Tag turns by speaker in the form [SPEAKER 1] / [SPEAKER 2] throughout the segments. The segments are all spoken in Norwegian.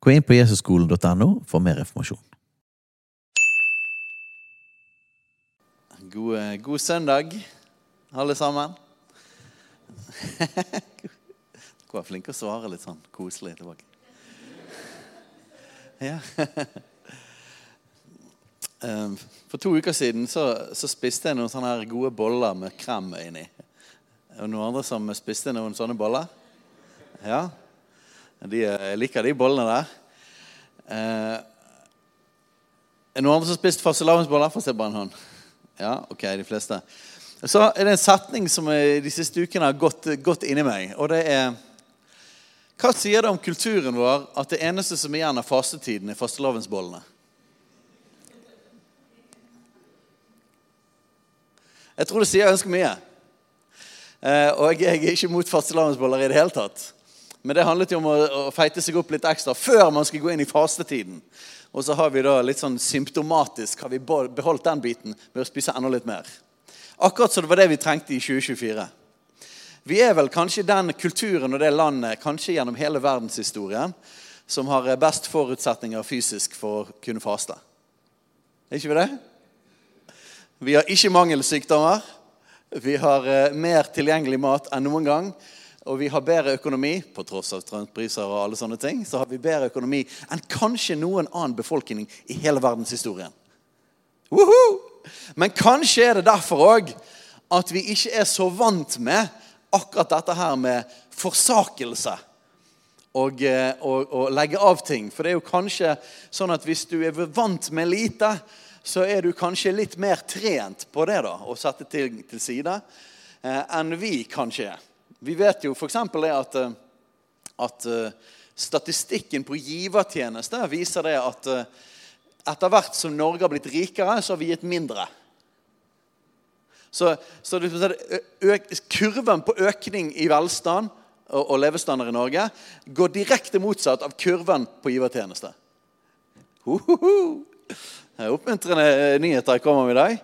[SPEAKER 1] Gå inn på jesusskolen.no for mer informasjon.
[SPEAKER 2] God, eh, god søndag, alle sammen. Dere var flinke å svare litt sånn koselig tilbake. Ja. Um, For to uker siden så, så spiste jeg noen sånne gode boller med krem inni. Er det noen andre som spiste noen sånne boller? Ja? De, eh, jeg liker de bollene der. Eh, er det noen andre som har spist fastelavnsboller? Få se bare en hånd. Ja, ok, de fleste. Så er det en setning som de siste ukene har gått, gått inni meg. Og det er Hva sier det om kulturen vår at det eneste som er igjen av fastetiden, er fastelavnsbollene? Jeg tror det sier ganske mye. Eh, og jeg er ikke mot fastelavnsboller i det hele tatt. Men det handlet jo om å, å feite seg opp litt ekstra før man skal gå inn i fastetiden. Og så har vi da litt sånn symptomatisk har vi beholdt den biten med å spise enda litt mer. Akkurat som det var det vi trengte i 2024. Vi er vel kanskje den kulturen og det landet kanskje gjennom hele verdenshistorien som har best forutsetninger fysisk for å kunne faste. Er ikke vi det? Vi har ikke mangelsykdommer. Vi har eh, mer tilgjengelig mat enn noen gang. Og vi har bedre økonomi, på tross av strømpriser og alle sånne ting, så har vi bedre økonomi enn kanskje noen annen befolkning i hele verdenshistorien. Men kanskje er det derfor òg at vi ikke er så vant med akkurat dette her med forsakelse. Og, eh, og, og legge av ting. For det er jo kanskje sånn at hvis du er vant med lite, så er du kanskje litt mer trent på det da, å sette ting til side eh, enn vi kanskje er. Vi vet jo f.eks. det at, eh, at uh, statistikken på givertjeneste viser det at uh, etter hvert som Norge har blitt rikere, så har vi gitt mindre. Så, så kurven på økning i velstand og, og levestandard i Norge går direkte motsatt av kurven på givertjeneste. Ho, ho, ho. Oppmuntrende nyheter kommer i dag.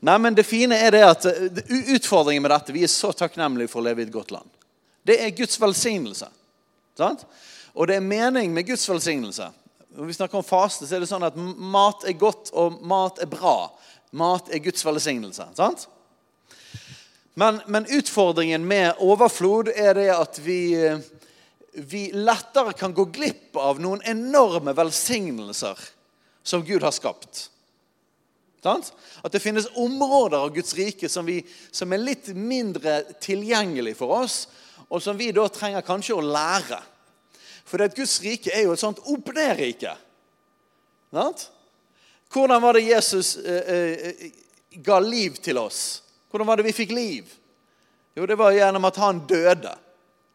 [SPEAKER 2] Nei, men Det fine er det at utfordringen med dette Vi er så takknemlige for å leve i et godt land. Det er Guds velsignelse. Sant? Og det er mening med Guds velsignelse. Når vi snakker om faste, så er det sånn at mat er godt, og mat er bra. Mat er Guds velsignelse. sant? Men, men utfordringen med overflod er det at vi, vi lettere kan gå glipp av noen enorme velsignelser som Gud har skapt. At det finnes områder av Guds rike som, vi, som er litt mindre tilgjengelig for oss, og som vi da trenger kanskje å lære. For det Guds rike er jo et sånt opp-ned-rike. Hvordan var det Jesus eh, eh, ga liv til oss? Hvordan var det vi fikk liv? Jo, det var gjennom at han døde.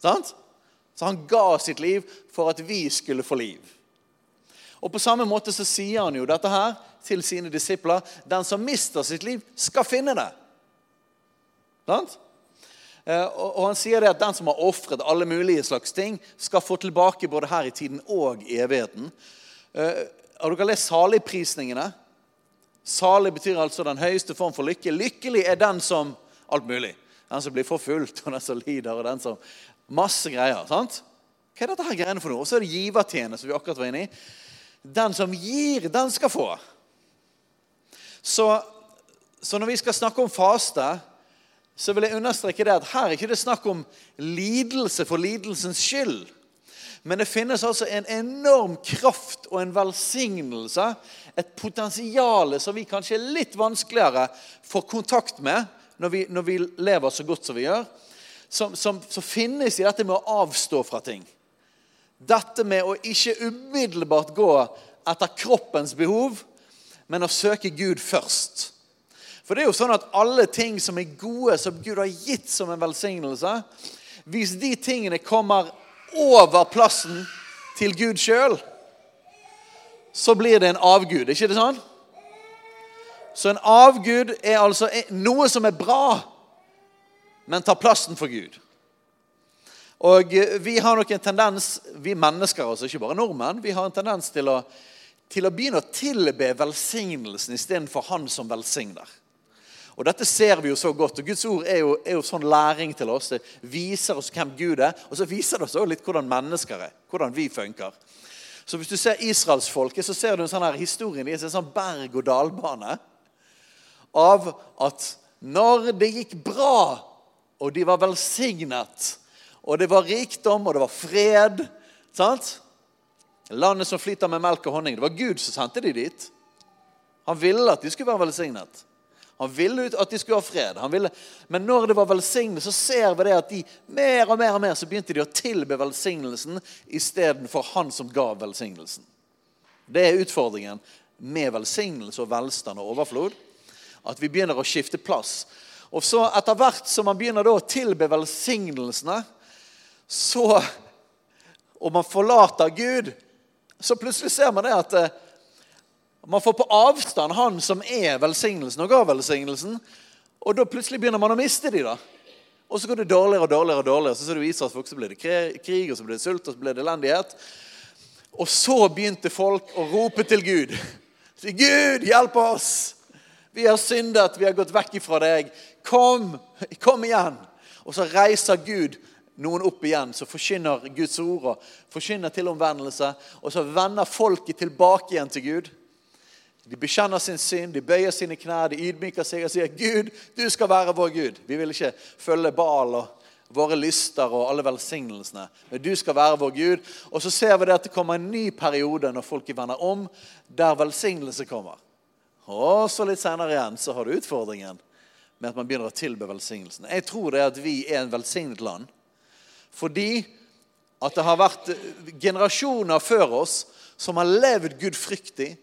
[SPEAKER 2] Sant? Så han ga sitt liv for at vi skulle få liv. Og På samme måte så sier han jo dette her til sine disipler. Den som mister sitt liv, skal finne det. Sant? Eh, og han sier det at den som har ofret alle mulige slags ting, skal få tilbake både her i tiden og i evigheten. Eh, har dere lest saligprisningene? Salig betyr altså den høyeste form for lykke. Lykkelig er den som alt mulig. Den som blir forfulgt, og den som lider, og den som Masse greier. sant? Hva er dette her greiene for noe? Og så er det givertjeneste, som vi akkurat var inne i. Den som gir, den skal få. Så, så, når vi skal snakke om faste, så vil jeg understreke det at her er ikke det snakk om lidelse for lidelsens skyld. Men det finnes altså en enorm kraft og en velsignelse, et potensial som vi kanskje er litt vanskeligere får kontakt med når vi, når vi lever så godt som vi gjør, som, som, som finnes i dette med å avstå fra ting. Dette med å ikke umiddelbart gå etter kroppens behov, men å søke Gud først. For det er jo sånn at alle ting som er gode, som Gud har gitt som en velsignelse Hvis de tingene kommer over plassen til Gud sjøl, så blir det en avgud. ikke det sånn? Så en avgud er altså noe som er bra, men tar plassen for Gud. Og vi har nok en tendens, vi mennesker, altså ikke bare nordmenn, vi har en tendens til å, til å begynne å tilbe velsignelsen istedenfor Han som velsigner. Og Dette ser vi jo så godt. og Guds ord er jo, er jo sånn læring til oss. Det viser oss hvem Gud er, og så viser det oss også litt hvordan mennesker er. Hvordan vi funker. Så Hvis du ser israelsfolket, så ser du en sånn her historie deres, en sånn berg-og-dal-bane av at når det gikk bra, og de var velsignet og det var rikdom, og det var fred. sant? Landet som flyter med melk og honning. Det var Gud som sendte de dit. Han ville at de skulle være velsignet. Han ville at de skulle ha fred. Men når det var velsignet, så ser vi det at de mer og mer og mer så begynte de å tilbe velsignelsen istedenfor han som ga velsignelsen. Det er utfordringen med velsignelse og velstand og overflod. At vi begynner å skifte plass. Og så etter hvert som man begynner å tilbe velsignelsene, så Og man forlater Gud, så plutselig ser man det at eh, man får på avstand han som er velsignelsen og ga velsignelsen. Og da plutselig begynner man å miste de da. Og så går det dårligere og dårligere. og dårligere. Så ser du Israels folk, så blir det krig, og så blir det sult, og så blir det elendighet. Og så begynte folk å rope til Gud. Si, Gud, hjelp oss! Vi har syndet, vi har gått vekk ifra deg. Kom! Kom igjen! Og så reiser Gud noen opp igjen, som forkynner Guds ord og forkynner til omvendelse. Og så vender folket tilbake igjen til Gud. De bekjenner sin synd, de bøyer sine knær, de ydmyker seg og sier, 'Gud, du skal være vår Gud.' Vi vil ikke følge Bal og våre lyster og alle velsignelsene. Men du skal være vår Gud. Og så ser vi det at det kommer en ny periode når folket vender om, der velsignelse kommer. Og så litt senere igjen så har du utfordringen med at man begynner å tilbe velsignelsen. Jeg tror det er at vi er en velsignet land. Fordi at det har vært generasjoner før oss som har levd gudfryktig,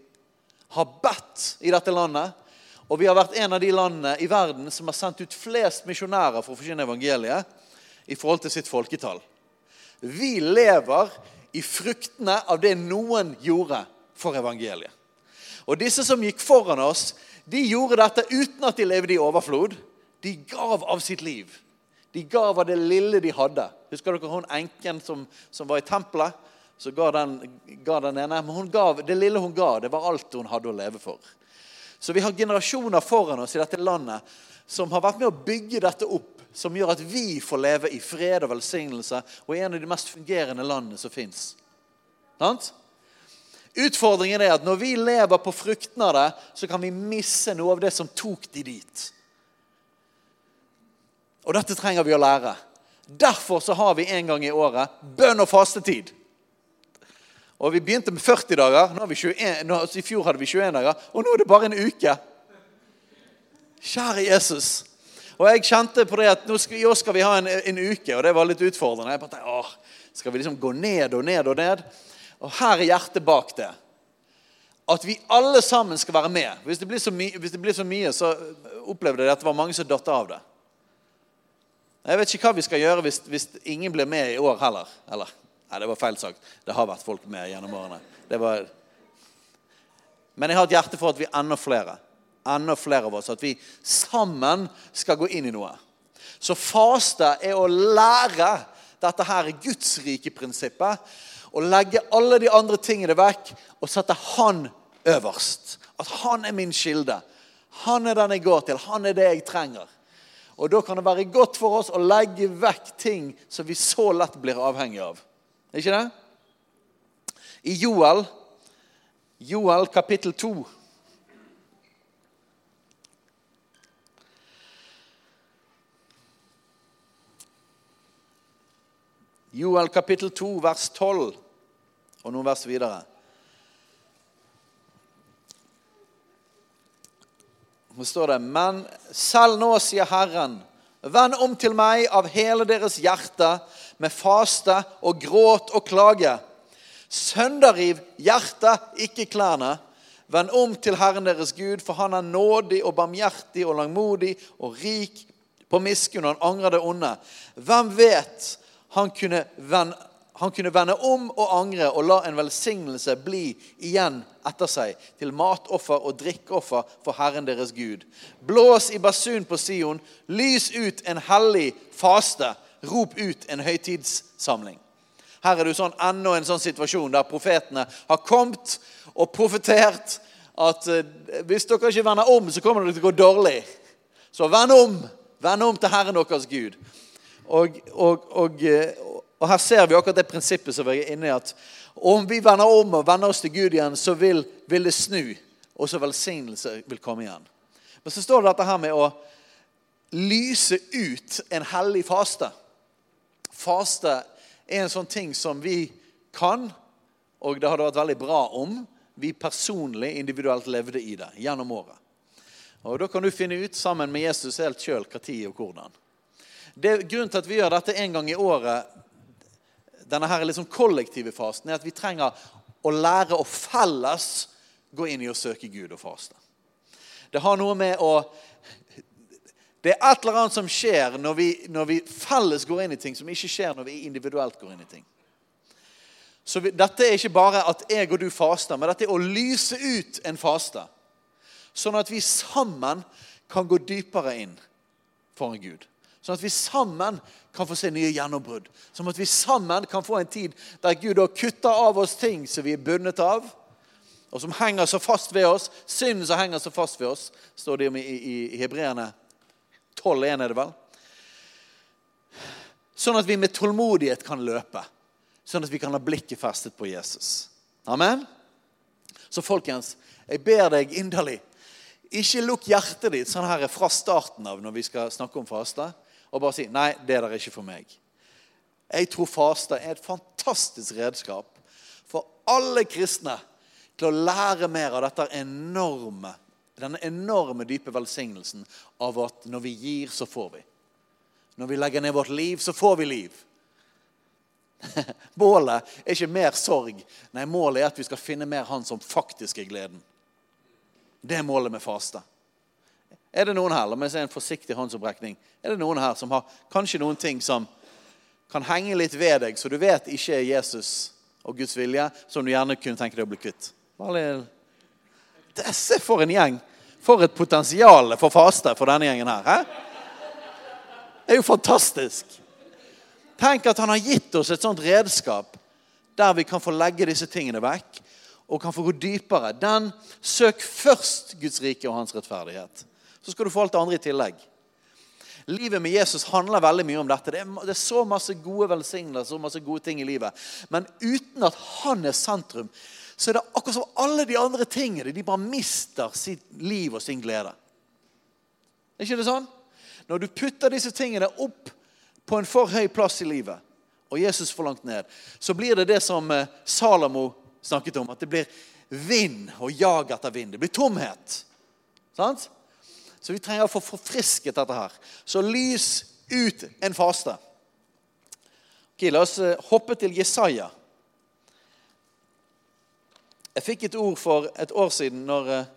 [SPEAKER 2] har bedt i dette landet. Og vi har vært en av de landene i verden som har sendt ut flest misjonærer for å forkynne evangeliet i forhold til sitt folketall. Vi lever i fruktene av det noen gjorde for evangeliet. Og disse som gikk foran oss, de gjorde dette uten at de levde i overflod. De gav av sitt liv. De ga av det lille de hadde. Husker dere hun enken som, som var i tempelet? Så ga den, ga den ene, men hun gav, Det lille hun ga, det var alt hun hadde å leve for. Så vi har generasjoner foran oss i dette landet som har vært med å bygge dette opp, som gjør at vi får leve i fred og velsignelse og i en av de mest fungerende landene som fins. Utfordringen er at når vi lever på fruktene av det, så kan vi misse noe av det som tok de dit. Og dette trenger vi å lære. Derfor så har vi en gang i året bønn og fastetid. Og Vi begynte med 40 dager. Nå har vi 21, nå, altså I fjor hadde vi 21 dager, og nå er det bare en uke. Kjære Jesus. Og jeg kjente på det at nå skal, i år skal vi ha en, en, uke, og det var litt utfordrende. Jeg bare, åh, Skal vi liksom gå ned og ned og ned? Og her er hjertet bak det. At vi alle sammen skal være med. Hvis det blir så, my det blir så mye, så opplevde jeg at det var mange som datt av det. Jeg vet ikke hva vi skal gjøre hvis, hvis ingen blir med i år heller. Eller, nei, det var feil sagt. Det har vært folk med gjennom årene. Var... Men jeg har et hjerte for at vi er enda flere. Enda flere av oss. At vi sammen skal gå inn i noe. Så faste er å lære dette her Guds rike prinsippet. Å legge alle de andre tingene vekk og sette Han øverst. At Han er min kilde. Han er den jeg går til. Han er det jeg trenger. Og da kan det være godt for oss å legge vekk ting som vi så lett blir avhengig av. Ikke det? I Joel, Joel kapittel 2 Joel kapittel 2, vers 12 og noen vers videre. Nå står det Men selv nå, sier Herren, vend om til meg av hele deres hjerte med faste og gråt og klage. Sønderriv hjertet, ikke klærne. Vend om til Herren deres Gud, for han er nådig og barmhjertig og langmodig og rik på miskunn, og han angrer det onde. Hvem vet han kunne vende han kunne vende om og angre og la en velsignelse bli igjen etter seg til matoffer og drikkeoffer for Herren deres Gud. Blås i basun på Sion, lys ut en hellig faste, rop ut en høytidssamling. Her er det jo sånn, enda en sånn situasjon der profetene har kommet og profetert at eh, hvis dere ikke vender om, så kommer det til å gå dårlig. Så vend om! Vend om til Herren deres Gud. Og, og, og, eh, og her ser vi akkurat det prinsippet som vi er inne i. at Om vi vender om og vender oss til Gud igjen, så vil, vil det snu. Og så velsignelse vil komme igjen. Men så står det dette her med å lyse ut en hellig faste. Faste er en sånn ting som vi kan, og det hadde vært veldig bra om vi personlig, individuelt levde i det gjennom året. Og Da kan du finne ut sammen med Jesus helt sjøl når og hvordan. Det, grunnen til at vi gjør dette en gang i året, denne her liksom kollektive fasten, er at vi trenger å lære å felles gå inn i å søke Gud og faste. Det har noe med å Det er et eller annet som skjer når vi, når vi felles går inn i ting, som ikke skjer når vi individuelt går inn i ting. Så vi, Dette er ikke bare at jeg og du faster, men dette er å lyse ut en faste. Sånn at vi sammen kan gå dypere inn foran Gud. Sånn at vi sammen kan få se nye gjennombrudd. Sånn at vi sammen kan få en tid der Gud har kutta av oss ting som vi er bundet av, og som henger så fast ved oss. Synden som henger så fast ved oss, står det om i, i, i Hebreerne 12,1, er det vel? Sånn at vi med tålmodighet kan løpe. Sånn at vi kan ha blikket festet på Jesus. Amen? Så folkens, jeg ber deg inderlig ikke lukk hjertet ditt sånn her fra starten av når vi skal snakke om faste og bare si nei, det der er ikke for meg. Jeg tror faste er et fantastisk redskap for alle kristne til å lære mer av dette enorme, denne enorme dype velsignelsen av at når vi gir, så får vi. Når vi legger ned vårt liv, så får vi liv. Målet er ikke mer sorg. Nei, målet er at vi skal finne mer Han som faktisk er gleden. Det er målet med faste. Er det noen her la meg se en forsiktig håndsopprekning, er det noen her som har kanskje noen ting som kan henge litt ved deg, så du vet ikke er Jesus og Guds vilje, som du gjerne kunne tenke deg å bli kvitt? Se for en gjeng. For et potensial for faste for denne gjengen her. He? Det er jo fantastisk. Tenk at han har gitt oss et sånt redskap der vi kan få legge disse tingene vekk og kan få gå dypere. Den Søk først Guds rike og hans rettferdighet så skal du få alt det andre i tillegg. Livet med Jesus handler veldig mye om dette. Det er, det er så masse gode velsignelser, så masse gode ting i livet. Men uten at han er sentrum, så er det akkurat som alle de andre tingene. De bare mister sitt liv og sin glede. Er ikke det sånn? Når du putter disse tingene opp på en for høy plass i livet, og Jesus for langt ned, så blir det det som eh, Salomo snakket om. At det blir vind og jag etter vind. Det blir tomhet. Sant? Så vi trenger å få forfrisket dette her. Så lys ut en faste. Ok, La oss eh, hoppe til Jesaja. Jeg fikk et ord for et år siden når, eh,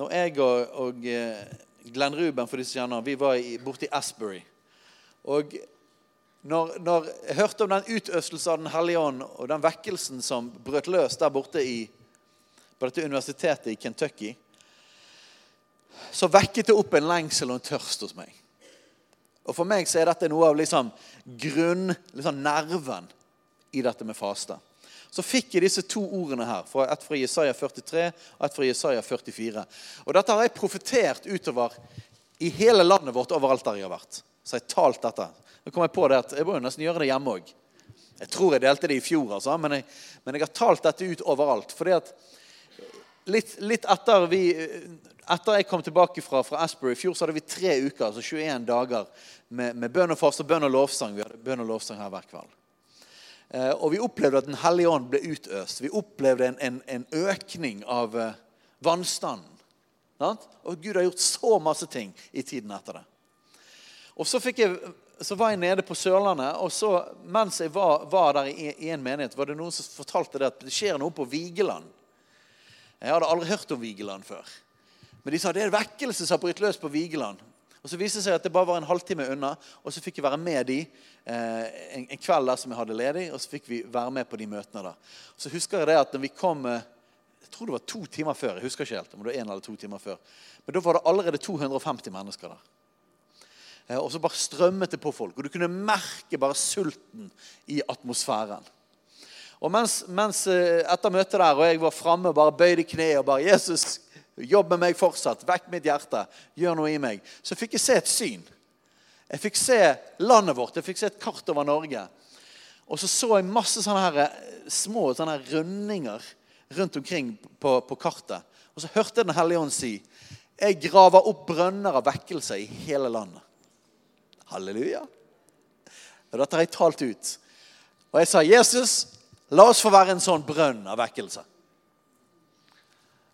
[SPEAKER 2] når jeg og, og, eh, Glenn Ruben for disse kjenner, vi var borte i Asbury. Og når, når, jeg hørte om den utøstelsen av Den hellige ånd og den vekkelsen som brøt løs der borte i, på dette universitetet i Kentucky så vekket det opp en lengsel og en tørst hos meg. Og For meg så er dette noe av liksom grunn, liksom nerven i dette med faste. Så fikk jeg disse to ordene her, et fra Jesaja 43 og et fra Jesaja 44. Og Dette har jeg profetert utover i hele landet vårt, overalt der jeg har vært. Så jeg har talt dette. Nå kom Jeg på det at jeg må jo nesten gjøre det hjemme òg. Jeg tror jeg delte det i fjor, altså, men, jeg, men jeg har talt dette ut overalt. fordi at litt, litt etter vi etter jeg kom tilbake fra, fra Asbury i fjor, så hadde vi tre uker, altså 21 dager med, med bønn og fast og bønn og lovsang. Vi hadde bønn og lovsang her hver kveld. Eh, og vi opplevde at Den hellige ånd ble utøst. Vi opplevde en, en, en økning av eh, vannstanden. Sant? Og Gud har gjort så masse ting i tiden etter det. Og så, jeg, så var jeg nede på Sørlandet, og så, mens jeg var, var der i, i, en menighet, var det noen som fortalte det at det skjer noe på Vigeland. Jeg hadde aldri hørt om Vigeland før. Men de sa det er en vekkelse som har brutt løs på Vigeland. Og Så viste det seg at det bare var en halvtime unna, og så fikk jeg være med de eh, en, kveld der som jeg hadde ledig, og så fikk vi være med på de møtene da. Så husker jeg det at når vi kom eh, Jeg tror det var to timer før. jeg husker ikke helt, om det var en eller to timer før. Men da var det allerede 250 mennesker der. Eh, Og så bare strømmet det på folk. Og du kunne merke bare sulten i atmosfæren. Og mens, mens eh, etter møtet der, og jeg var framme og bare bøyde kne og bare 'Jesus, jobb med meg fortsatt. Vekk mitt hjerte. Gjør noe i meg.' Så fikk jeg se et syn. Jeg fikk se landet vårt. Jeg fikk se et kart over Norge. Og så så jeg masse sånne her, eh, små sånne her rundinger rundt omkring på, på kartet. Og så hørte jeg Den hellige ånd si 'Jeg graver opp brønner av vekkelse i hele landet'. Halleluja. Og dette har jeg talt ut. Og jeg sa, 'Jesus, la oss få være en sånn brønn av vekkelse'.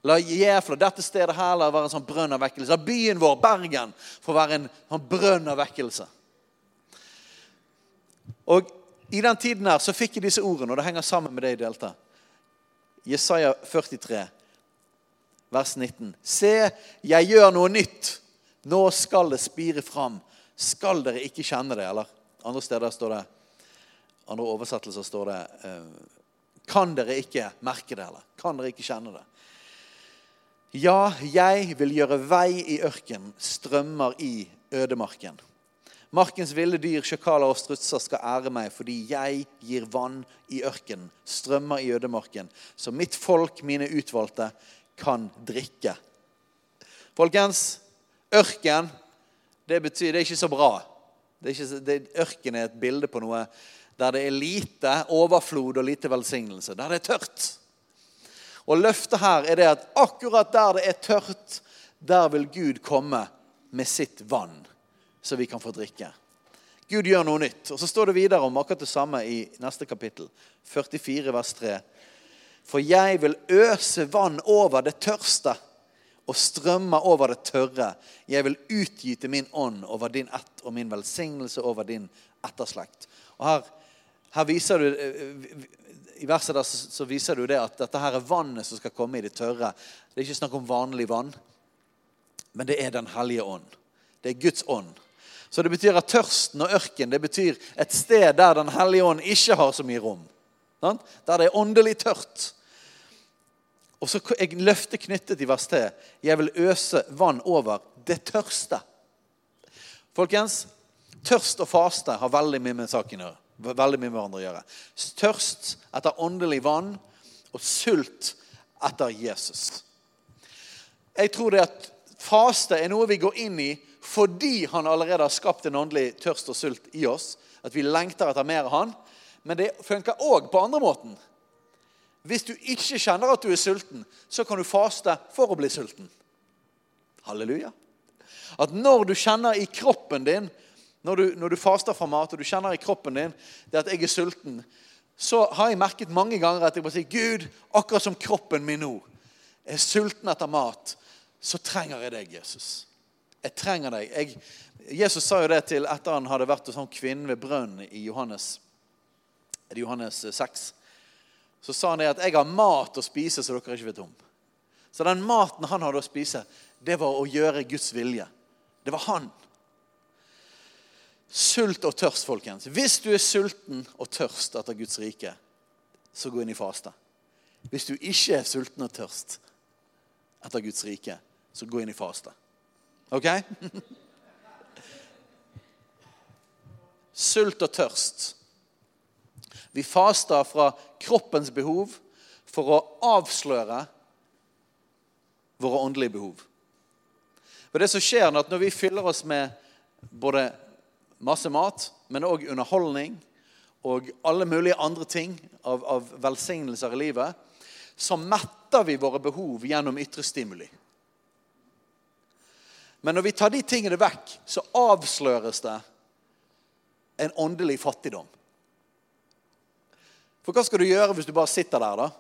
[SPEAKER 2] La Jæfla, dette stedet her, la være en sånn brønn av vekkelse. La byen vår, Bergen, få være en sånn brønn av vekkelse. Og i den tiden her så fikk jeg disse ordene, og det henger sammen med det jeg delte. Jesaja 43, vers 19. Se, jeg gjør noe nytt. Nå skal det spire fram. Skal dere ikke kjenne det? Eller andre steder står det Andre oversettelser står det eh, Kan dere ikke merke det, eller? Kan dere ikke kjenne det? Ja, jeg vil gjøre vei i ørken, strømmer i ødemarken. Markens ville dyr, sjakaler og strutser skal ære meg, fordi jeg gir vann i ørken, strømmer i ødemarken, så mitt folk, mine utvalgte, kan drikke. Folkens, ørken, det betyr Det er ikke så bra. Det er ikke, det, ørken er et bilde på noe der det er lite overflod og lite velsignelse. Der det er tørt. Og løftet her er det at akkurat der det er tørt, der vil Gud komme med sitt vann, så vi kan få drikke. Gud gjør noe nytt. Og Så står det videre om akkurat det samme i neste kapittel. 44 vers 3. For jeg vil øse vann over det tørste og strømmer over det tørre. Jeg vil utgyte min ånd over din ett og min velsignelse over din etterslekt. Og her, her viser du i verset der så, så viser du det at dette her er vannet som skal komme i det tørre. Det er ikke snakk om vanlig vann, men det er Den hellige ånd. Det er Guds ånd. Så det betyr at tørsten og ørken det betyr et sted der Den hellige ånd ikke har så mye rom. Der det er åndelig tørt. Og så er løftet knyttet i vers 3. Jeg vil øse vann over det tørste. Folkens, tørst og faste har veldig mye med saken å gjøre veldig mye med hverandre å gjøre. Tørst etter åndelig vann og sult etter Jesus. Jeg tror det at faste er noe vi går inn i fordi han allerede har skapt en åndelig tørst og sult i oss. At vi lengter etter mer av han. Men det funker òg på andre måten. Hvis du ikke kjenner at du er sulten, så kan du faste for å bli sulten. Halleluja. At når du kjenner i kroppen din når du, når du, faster fra mat og du kjenner i kroppen din det at jeg er sulten, så har jeg merket mange ganger at jeg bare sier Gud, akkurat som kroppen min nå er sulten etter mat, så trenger jeg deg, Jesus. Jeg trenger deg. Jeg, Jesus sa jo det til etter han hadde vært hos han kvinne ved brønnen i Johannes, Johannes 6. Så sa han det at 'jeg har mat å spise så dere ikke vet om'. Så den maten han hadde å spise, det var å gjøre Guds vilje. Det var han. Sult og tørst, folkens. Hvis du er sulten og tørst etter Guds rike, så gå inn i faste. Hvis du ikke er sulten og tørst etter Guds rike, så gå inn i faste. OK? Sult og tørst. Vi faster fra kroppens behov for å avsløre våre åndelige behov. Og det som skjer Når vi fyller oss med både masse mat, men òg underholdning og alle mulige andre ting av, av, velsignelser i livet, så metter vi våre behov gjennom ytre stimuli. Men når vi tar de tingene vekk, så avsløres det en åndelig fattigdom. For hva skal du gjøre hvis du bare sitter der, da?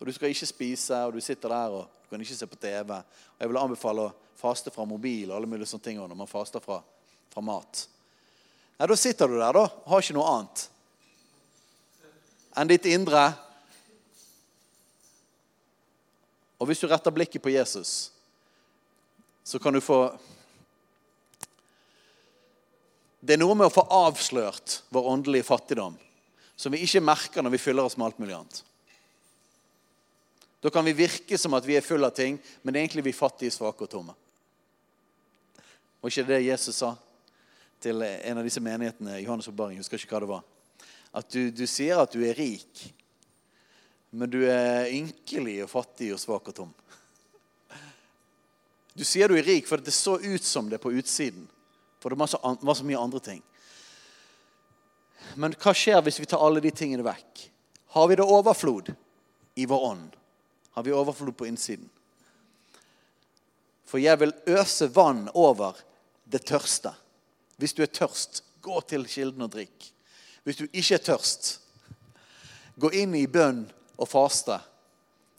[SPEAKER 2] Og du skal ikke spise, og du sitter der og du kan ikke se på TV. Og jeg vil anbefale å faste fra mobil og alle mulige sånne ting når man faster fra, fra mat. Ja, Da sitter du der da, har ikke noe annet enn ditt indre. Og hvis du retter blikket på Jesus, så kan du få Det er noe med å få avslørt vår åndelige fattigdom som vi ikke merker når vi fyller oss med alt mulig annet. Da kan vi virke som at vi er full av ting, men egentlig er vi fattige, svake og tomme. Og ikke det Jesus sa til en av disse menighetene Johannes' oppbaring? Husker ikke hva det var. At du, du sier at du er rik, men du er ynkelig og fattig og svak og tom. Du sier du er rik for det så ut som det på utsiden. For det var så, var så mye andre ting. Men hva skjer hvis vi tar alle de tingene vekk? Har vi det overflod i vår ånd? Har vi overflod på innsiden? For jeg vil øse vann over det tørste. Hvis du er tørst, gå til kilden og drikk. Hvis du ikke er tørst, gå inn i bønn og faste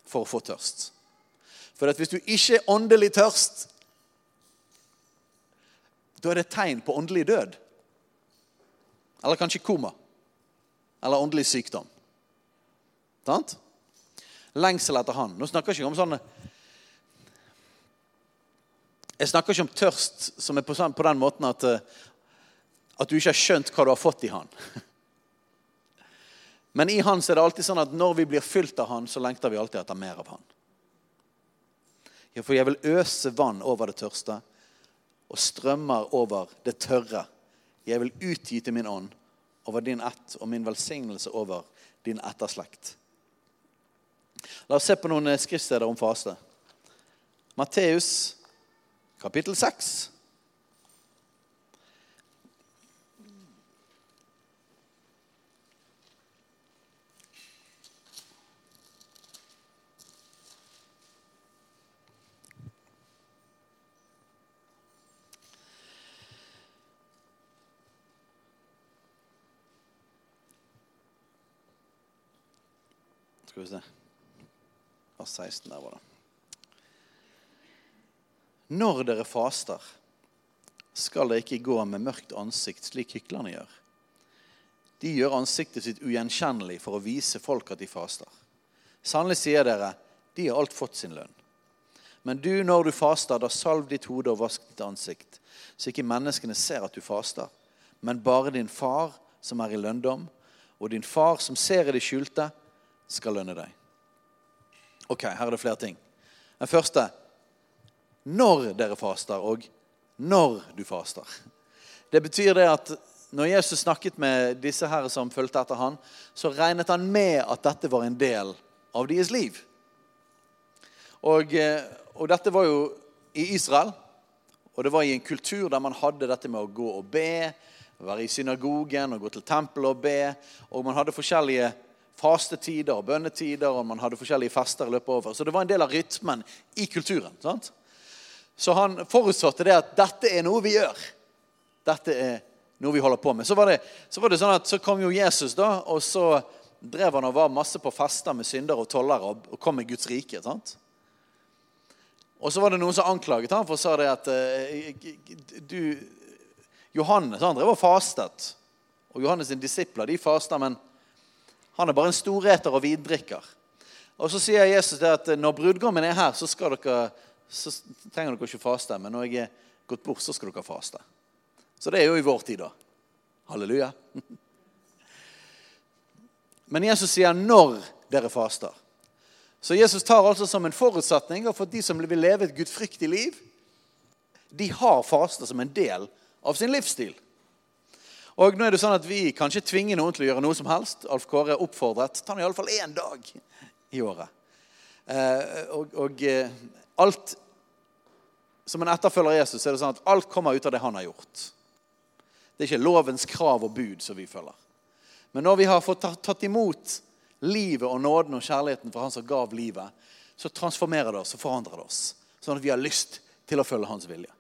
[SPEAKER 2] for å få tørst. For hvis du ikke er åndelig tørst, da er det et tegn på åndelig død. Eller kanskje koma. Eller åndelig sykdom. Sant? Lengsel etter Han. Nå snakker jeg ikke om sånne Jeg snakker ikke om tørst som er på, sånn, den måten at, eh, at du ikke har skjønt hva du har fått i Han. Men i Han er det alltid sånn at når vi blir fylt av Han, så lengter vi alltid etter mer av Han. Ja, for jeg vil øse vann over det tørste og strømmer over det tørre. Jeg vil utgyte min ånd over din ett og min velsignelse over din etterslekt. La oss se på noen skriftsteder om faste. Matteus kapittel 6. Skal vi se Vers 16 der var det. Når dere faster, skal dere ikke gå med mørkt ansikt, slik hyklerne gjør. De gjør ansiktet sitt ugjenkjennelig for å vise folk at de faster. Sannelig sier dere, de har alt fått sin lønn. Men du, når du faster, da salv ditt hode og vask ditt ansikt, så ikke menneskene ser at du faster, men bare din far som er i lønndom, og din far som ser i det skjulte, skal lønne deg. Ok, her er det flere ting. Den første når dere faster, og når du faster. Det betyr det at når Jesus snakket med disse her som fulgte etter han, så regnet han med at dette var en del av deres liv. Og, eh, og dette var jo i Israel, og det var i en kultur der man hadde dette med å gå og be, være i synagogen og gå til tempelet og be. Og man hadde forskjellige fastetider og bønnetider, og man hadde forskjellige fester å løpe over. Så det var en del av rytmen i kulturen. sant? Så han forutsatte det at dette er noe vi gjør. Dette er noe vi holder på med. Så var det, så var det sånn at så kom jo Jesus, da, og så drev han og var masse på fester med syndere og tollere og kom med Guds rike. sant? Og så var det noen som anklaget ham for å sa det at uh, du, Johannes han drev og fastet. Og Johannes' sine disipler de faster, men han er bare en storeter og vindrikker. Og så sier Jesus det at når brudgommen er her, så, dere, så trenger dere ikke faste. Men når jeg er gått bort, så skal dere faste. Så det er jo i vår tid, da. Halleluja. Men Jesus sier 'når dere faster'. Så Jesus tar altså som en forutsetning for de som vil leve et gudfryktig liv, de har faste som en del av sin livsstil. Og nå er det sånn at Vi kan ikke tvinge noen til å gjøre noe som helst. Alf Kåre er oppfordret. Ta nå iallfall én dag i året. Eh, og, og eh, alt Som en etterfølger av Jesus er det sånn at alt kommer ut av det han har gjort. Det er ikke lovens krav og bud som vi følger. Men når vi har fått tatt imot livet og nåden og kjærligheten fra han som gav livet, så transformerer det oss og forandrer det oss. Sånn at vi har lyst til å følge hans vilje.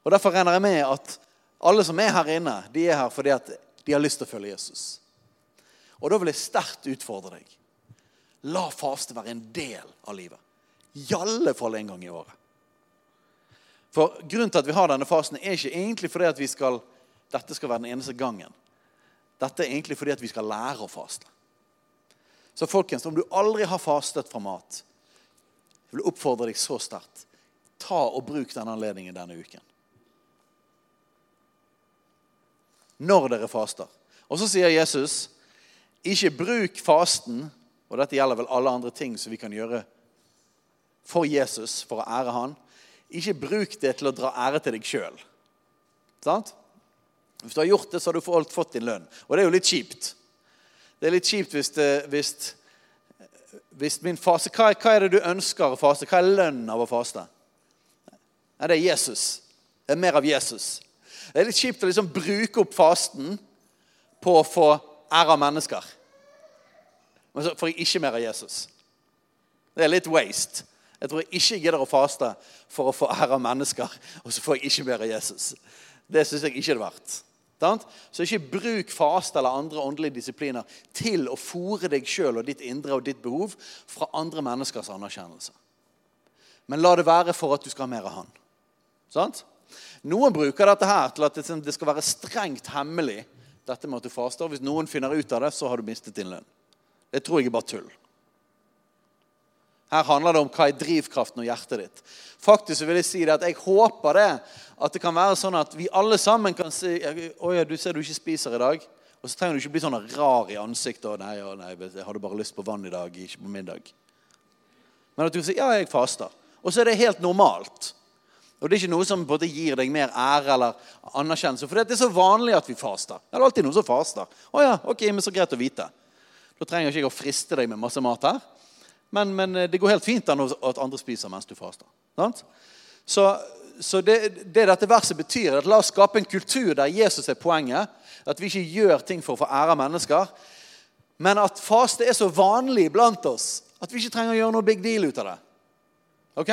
[SPEAKER 2] Og Derfor regner jeg med at alle som er her inne, de er her fordi at de har lyst til å følge Jesus. Og da vil jeg sterkt utfordre deg. La faste være en del av livet. I alle en gang i året. For Grunnen til at vi har denne fasen, er ikke egentlig fordi at vi skal, dette skal være den eneste gangen. Dette er egentlig fordi at vi skal lære å faste. Så folkens, om du aldri har fastet fra mat, jeg vil oppfordre deg så sterkt. Ta og bruk denne anledningen denne uken. Når dere faster. Og så sier Jesus, ikke bruk fasten, og dette gjelder vel alle andre ting som vi kan gjøre for Jesus, for å ære han. Ikke bruk det til å dra ære til deg sjøl. Hvis du har gjort det, så har du fått din lønn. Og det er jo litt kjipt. Det er litt kjipt hvis, hvis, hvis min fase hva, hva, er det du ønsker å faste? Hva er lønnen av å faste? Nei, det er Jesus. Det er mer av Jesus. Det er litt kjipt å liksom bruke opp fasten på å få ære av mennesker. Men så får jeg ikke mer av Jesus. Det er litt waste. Jeg tror jeg ikke gidder å faste for å få ære av mennesker, og så får jeg ikke mer av Jesus. Det syns jeg ikke er verdt. Så ikke bruk faste eller andre åndelige disipliner til å fòre deg sjøl og ditt indre og ditt behov fra andre menneskers anerkjennelse. Men la det være for at du skal ha mer av Han. Sant? Noen bruker dette her til at det skal være strengt hemmelig. dette med at du faster. Hvis noen finner ut av det, så har du mistet din lønn. Det tror jeg er bare tull. Her handler det om hva er drivkraften og hjertet ditt. Faktisk vil jeg si det at jeg håper det at det kan være sånn at vi alle sammen kan si Å ja, du ser du ikke spiser i dag. Og så trenger du ikke bli sånn rar i ansiktet. Og nei, nei, jeg hadde bare lyst på vann i dag, ikke på middag. Men at du sier ja, jeg faster. Og så er det helt normalt. Og det er ikke noe som både gir deg mer ære eller anerkjennelse. For det er så vanlig at vi faster. Det er alltid noen som faster. Å ja, ok, men så greit å vite. Da trenger ikke jeg å friste deg med masse mat her. Men, men, eh, det går helt fint an at andre spiser mens du faster. Så, så det, det, dette verset betyr, at la oss skape en kultur der Jesus er poenget. At vi ikke gjør ting for å få ære av mennesker. Men at faste er så vanlig blant oss at vi ikke trenger å gjøre noe big deal ut av det. Ok?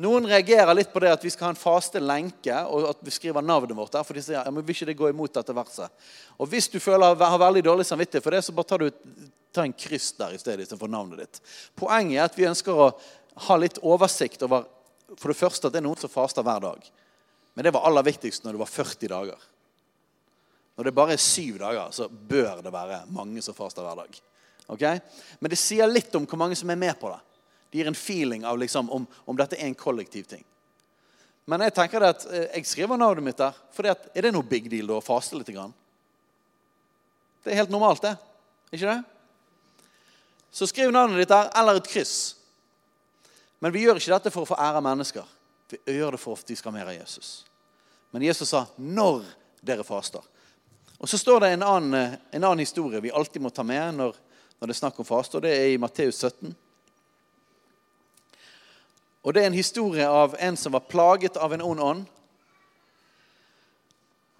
[SPEAKER 2] Noen reagerer litt på det at vi skal ha en faste lenke, og at vi skriver navnet vårt der. For de sier ja, men vil ikke det gå imot dette verset. Og Hvis du føler har veldig dårlig samvittighet for det, så bare tar du ta en kryss der i stedet istedenfor navnet ditt. Poenget er at vi ønsker å ha litt oversikt over for det første at det er noen som faster hver dag. Men det var aller viktigst når det var 40 dager. Når det bare er syv dager, så bør det være mange som faster hver dag. Okay? Men det sier litt om hvor mange som er med på det. Det gir en feeling av liksom, om, om, dette er en kollektiv ting. Men jeg tenker at eh, jeg skriver navnet mitt der. For er det noe big deal da, å faste litt? Grann? Det er helt normalt, det. Ikke det? Så skriv navnet ditt der, eller et kryss. Men vi gjør ikke dette for å få ære av mennesker. Vi gjør det for at de skal ha mer av Jesus. Men Jesus sa 'når dere faster'. Og Så står det en annen, eh, en annen historie vi alltid må ta med når, når det er snakk om faste, og det er i Matteus 17. Og Det er en historie av en som var plaget av en ond ånd.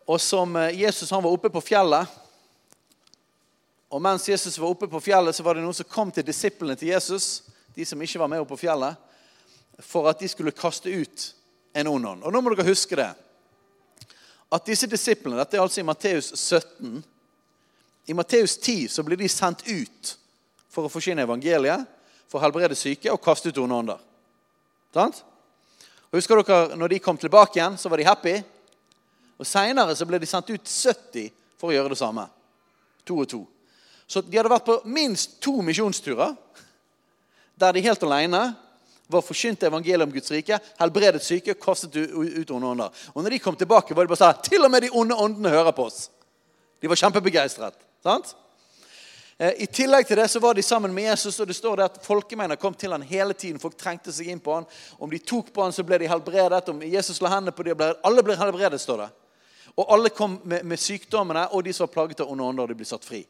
[SPEAKER 2] Og som eh, Jesus han var oppe på fjellet. Og Mens Jesus var oppe på fjellet, så var det noen som kom til disiplene til Jesus, de som ikke var med oppe på fjellet, for at de skulle kaste ut en ond ånd. Og Nå må dere huske det. At disse disiplene, Dette er altså i Matteus 17. I Matteus 10 så blir de sendt ut for å forsyne evangeliet, for å helbrede syke og kaste ut onde ånder. Sant? Og Husker dere når de kom tilbake igjen, så var de happy? Og Seinere ble de sendt ut 70 for å gjøre det samme. To og to. Så de hadde vært på minst to misjonsturer der de helt alene var forkynt evangeliet om Guds rike, helbredet syke, kastet ut onde ånder. Og når de kom tilbake, var de bare sånn Til og med de onde åndene hører på oss. De var kjempebegeistret. sant? Eh, I tillegg til det så var de sammen med Jesus, og det står det at folkemengder kom til han hele tiden. Folk trengte seg inn på han. Om de tok på han, så ble de helbredet. Om Jesus la hendene på dem, alle ble helbredet, står det. Og alle kom med, med sykdommene, og de som var plaget av onde ånder, de ble satt fri.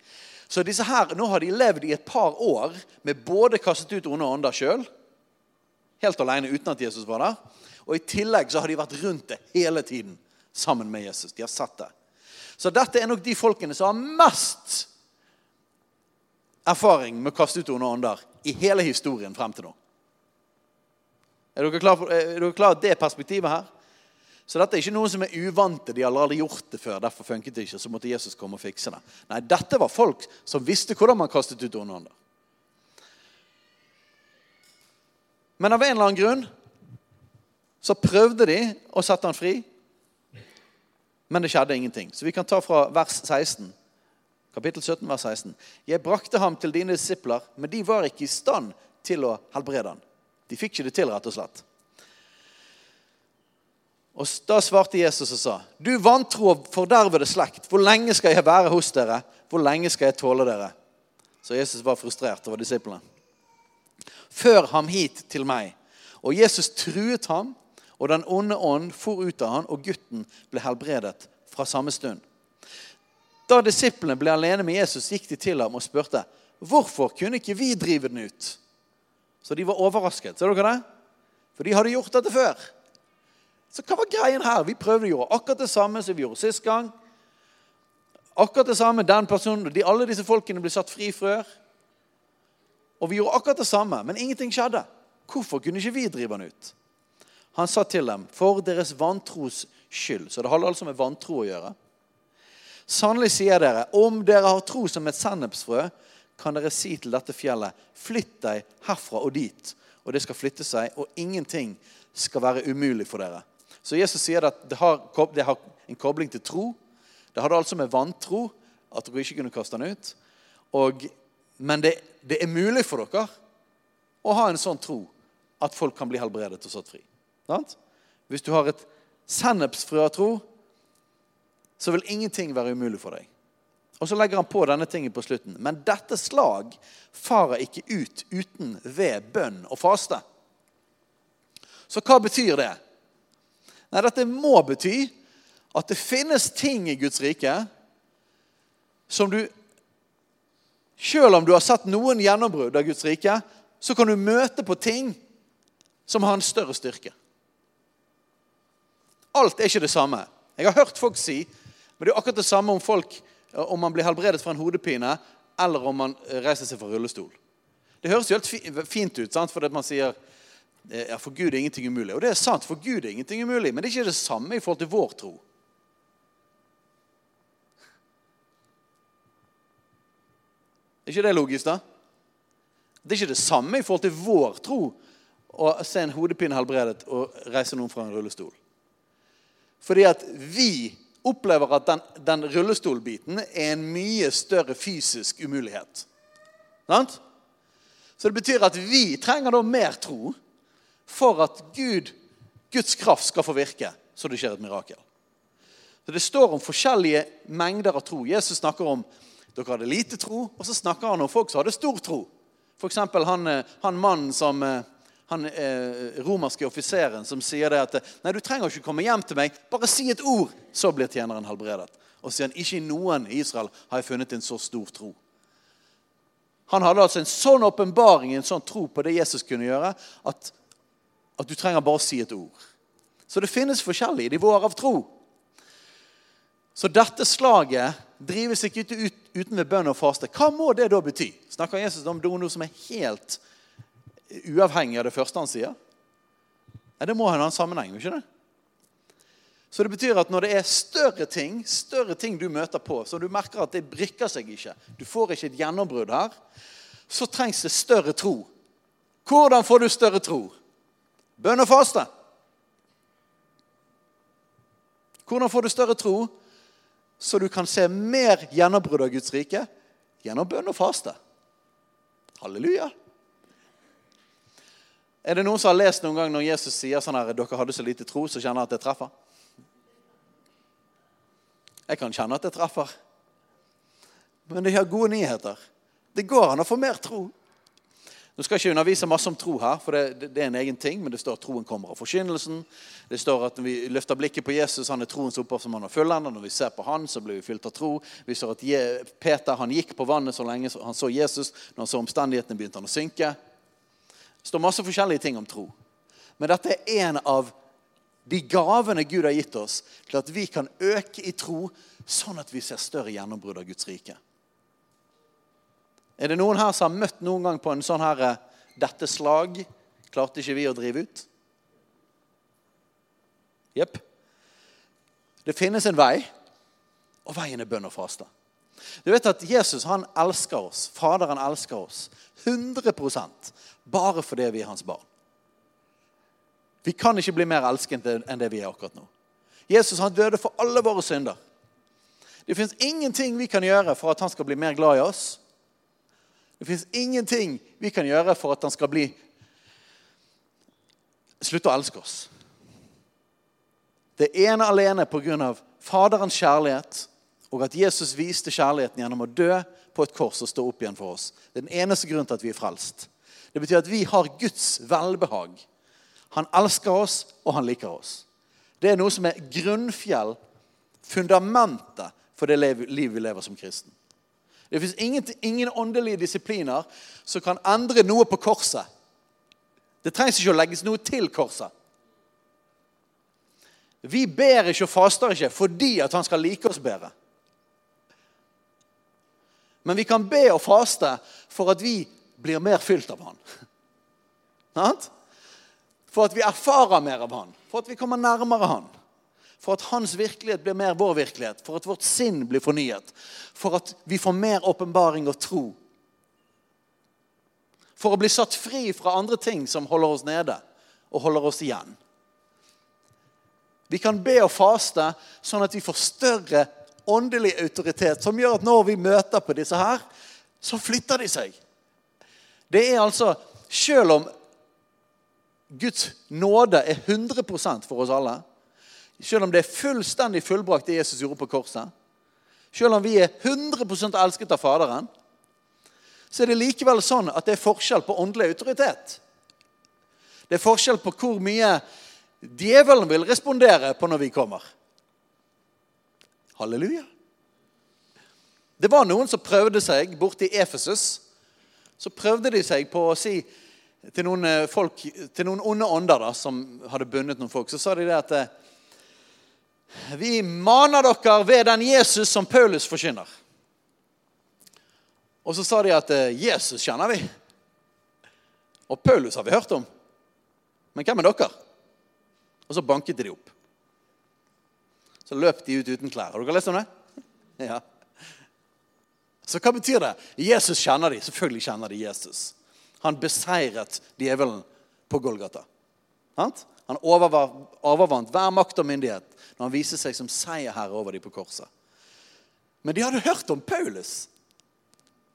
[SPEAKER 2] Så disse her, nå har de levd i et par år med både kastet ut onde ånder sjøl, helt alene uten at Jesus var der, og i tillegg så har de vært rundt det hele tiden sammen med Jesus. De har sett det. Så dette er nok de folkene som har mest erfaring med å kaste ut onde ånder i hele historien frem til nå. Er dere klar for er dere klar det perspektivet her? Så dette er ikke noen som er uvante. De har aldri gjort det før. Derfor funket det ikke. Så måtte Jesus komme og fikse det. Nei, dette var folk som visste hvordan man kastet ut onde ånder. Men av en eller annen grunn så prøvde de å sette han fri. Men det skjedde ingenting. Så vi kan ta fra vers 16. Kapittel 17, vers 16. Jeg brakte ham til dine disipler, men de var ikke i stand til å helbrede ham. De fikk ikke det til, rett og slett. Og Da svarte Jesus og sa, 'Du vantro og fordervede slekt, hvor lenge skal jeg være hos dere? Hvor lenge skal jeg tåle dere?' Så Jesus var frustrert over disiplene. Før ham hit til meg. Og Jesus truet ham, og den onde ånd for ut av ham, og gutten ble helbredet fra samme stund. Da disiplene ble alene med Jesus, gikk de til ham og spurte, 'Hvorfor kunne ikke vi drive den ut?' Så de var overrasket. Ser dere det? For de hadde gjort dette før. Så hva var greien her? Vi prøvde å gjøre akkurat det samme som vi gjorde sist gang. Akkurat det samme den personen, de, Alle disse folkene ble satt fri før. Og vi gjorde akkurat det samme, men ingenting skjedde. Hvorfor kunne ikke vi drive han ut? Han sa til dem, for deres vantros skyld. Så det hadde altså med vantro å gjøre. Sannelig sier dere, om dere har tro som et sennepsfrø, kan dere si til dette fjellet, flytt deg herfra og dit, og det skal flytte seg, og ingenting skal være umulig for dere. Så Jesus sier at det har, det har en kobling til tro. Det hadde altså med vantro at dere ikke kunne kaste den ut. Og, men det, det, er mulig for dere å ha en sånn tro at folk kan bli helbredet og satt fri. Hvis du har et sennepsfrø av tro, så vil ingenting være umulig for deg. Og så legger han på denne tingen på slutten. Men dette slag farer ikke ut uten ved bønn og faste. Så hva betyr det? Nei, Dette må bety at det finnes ting i Guds rike som du Selv om du har sett noen gjennombrudd av Guds rike, så kan du møte på ting som har en større styrke. Alt er ikke det samme. Jeg har hørt folk si men det er akkurat det samme om folk om man blir helbredet fra en hodepine, eller om man reiser seg fra rullestol. Det høres jo helt fint ut, sant? fordi man sier ja, for Gud er ingenting umulig. Og det er sant, for Gud er ingenting umulig, men det er ikke det samme i forhold til vår tro. Er ikke det logisk, da? Det er ikke det samme i forhold til vår tro å se en hodepine helbredet og reise noen fra en rullestol. Fordi at vi opplever at den, den rullestolbiten er en mye større fysisk umulighet. Sant? Så det betyr at vi trenger da mer tro for at Gud, Guds kraft skal få virke, så det skjer et mirakel. Så Det står om forskjellige mengder av tro. Jesus snakker om dere hadde lite tro, og så snakker han om folk som hadde stor tro. F.eks. Han, eh, han mannen som eh, han eh, romerske offiseren som sier det at nei, du trenger ikke komme hjem til meg, bare si et ord, så blir tjeneren helbredet. Og sier han, ikke i noen i Israel har jeg funnet en så stor tro. Han hadde altså en sånn åpenbaring, en sånn tro på det Jesus kunne gjøre, at at du trenger bare å si et ord. Så det finnes forskjellige nivåer av tro. Så dette slaget drives ikke ut uten ved bønn og faste. Hva må det da bety? Snakker Jesus om noe som er helt uavhengig av det første han sier? Nei, Det må ha en sammenheng. ikke det? Så det betyr at når det er større ting større ting du møter på, så du merker at det brikker seg ikke, du får ikke et gjennombrudd her, så trengs det større tro. Hvordan får du større tro? Bønn og faste. Hvordan får du større tro så du kan se mer gjennombrudd av Guds rike? Gjennom bønn og faste. Halleluja. Er det noen som har lest noen gang når Jesus sier sånn her, dere hadde så lite tro, så kjenner at det treffer? Jeg kan kjenne at det treffer. Men det har gode nyheter. Det går an å få mer tro. Nå skal jeg ikke undervise masse om tro her, for det, det, er en egen ting, men det står at troen kommer av forkynnelsen. Det står at når vi løfter blikket på Jesus, han er troens han har fullenda. Når vi ser på han, så blir vi fylt av tro. Vi ser at Peter han gikk på vannet så lenge han så Jesus. Når han så omstendighetene, begynte han å synke. Det står masse forskjellige ting om tro. Men dette er en av de gavene Gud har gitt oss til at vi kan øke i tro, sånn at vi ser større gjennombrudd av Guds rike. Er det noen her som har møtt noen gang på en sånn her eh, 'Dette slag klarte ikke vi å drive ut'? Jepp. Det finnes en vei, og veien er bønn og faste. Du vet at Jesus han elsker oss. Faderen elsker oss 100% bare fordi vi er hans barn. Vi kan ikke bli mer elsket enn det vi er akkurat nå. Jesus han døde for alle våre synder. Det fins ingenting vi kan gjøre for at han skal bli mer glad i oss det fins ingenting vi kan gjøre for at han skal bli slutte å elske oss. Det ene alene pga. Faderens kjærlighet og at Jesus viste kjærligheten gjennom å dø på et kors og stå opp igjen for oss. Det er den eneste grunnen til at vi er frelst. Det betyr at vi har Guds velbehag. Han elsker oss, og han liker oss. Det er noe som er grunnfjell, fundamentet for det liv vi lever som kristen. Det fins ingen, ingen åndelige disipliner som kan endre noe på korset. Det trengs ikke å legges noe til korset. Vi ber ikke og faster ikke fordi at han skal like oss bedre. Men vi kan be og faste for at vi blir mer fylt av Han. For at vi erfarer mer av Han. For at vi kommer nærmere Han. For at hans virkelighet blir mer vår virkelighet. For at vårt sinn blir fornyet. For at vi får mer åpenbaring og tro. For å bli satt fri fra andre ting som holder oss nede og holder oss igjen. Vi kan be og faste sånn at vi får større åndelig autoritet som gjør at når vi møter på disse her, så flytter de seg. Det er altså Selv om Guds nåde er 100% for oss alle, selv om det er fullstendig fullbrakt det Jesus gjorde på korset, selv om vi er 100 elsket av Faderen, så er det likevel sånn at det er forskjell på åndelig autoritet. Det er forskjell på hvor mye djevelen vil respondere på når vi kommer. Halleluja. Det var noen som prøvde seg borte i Efesus. Så prøvde de seg på å si til noen, eh, folk, til noen onde ånder da, som hadde bundet noen folk, så sa de det at eh, Vi maner dere ved den Jesus som Paulus forkynner. Og så sa de at eh, Jesus kjenner vi. Og Paulus har vi hørt om. Men hvem er dere? Og så banket de opp. Så løp de ut uten klær. Har dere lest om det? Ja. Så hva betyr det? Jesus kjenner de. Selvfølgelig kjenner de Jesus. Han beseiret djevelen på Golgata. Han overvant hver makt og myndighet når han viste seg som seierherre over dem på korset. Men de hadde hørt om Paulus.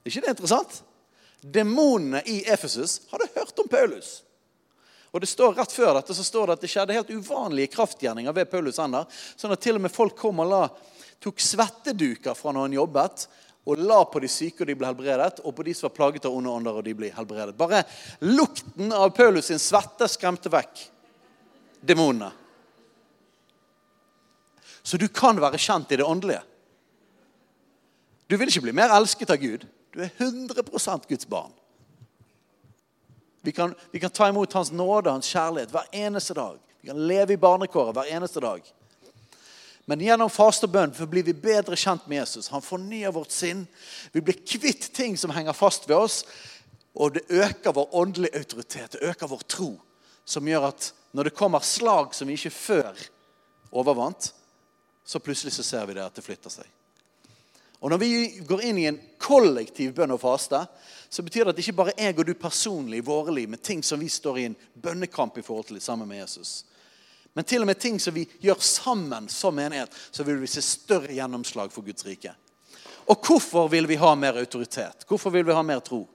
[SPEAKER 2] Er ikke det interessant? Demonene i Efesus hadde hørt om Paulus. Og det står Rett før dette så står det at det skjedde helt uvanlige kraftgjerninger ved Paulus ender. Sånn at til og med folk kom og la, tok svetteduker fra når han jobbet, og la på de syke, og de ble helbredet, og på de som var plaget av onde ånder, og de ble helbredet. Bare lukten av Paulus sin svette skremte vekk demonene. Så du kan være kjent i det åndelige. Du vil ikke bli mer elsket av Gud. Du er 100% Guds barn. Vi kan, vi kan ta imot Hans nåde Hans kjærlighet hver eneste dag. Vi kan leve i barnekåret hver eneste dag. Men gjennom faste og bønn blir vi bedre kjent med Jesus. Han fornyer vårt sinn. Vi blir kvitt ting som henger fast ved oss. Og det øker vår åndelige autoritet, det øker vår tro. Som gjør at når det kommer slag som vi ikke før overvant, så plutselig så ser vi det at det flytter seg. Og Når vi går inn i en kollektiv bønn og faste, så betyr det at ikke bare jeg og du personlig i våre liv med ting som vi står i en bønnekamp i forhold til sammen med Jesus, men til og med ting som vi gjør sammen som menighet, så vil vi se større gjennomslag for Guds rike. Og hvorfor vil vi ha mer autoritet? Hvorfor vil vi ha mer tro?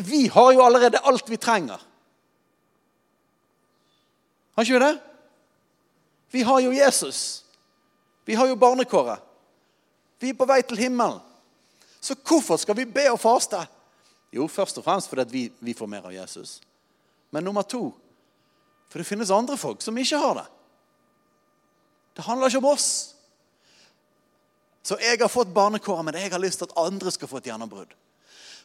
[SPEAKER 2] Vi har jo allerede alt vi trenger. Har ikke vi det? Vi har jo Jesus. Vi har jo barnekåret. Vi er på vei til himmelen. Så hvorfor skal vi be og faste? Jo, først og fremst fordi vi, vi får mer av Jesus. Men nummer to for det finnes andre folk som ikke har det. Det handler ikke om oss. Så jeg har fått barnekåret, men jeg har lyst til at andre skal få et gjennombrudd.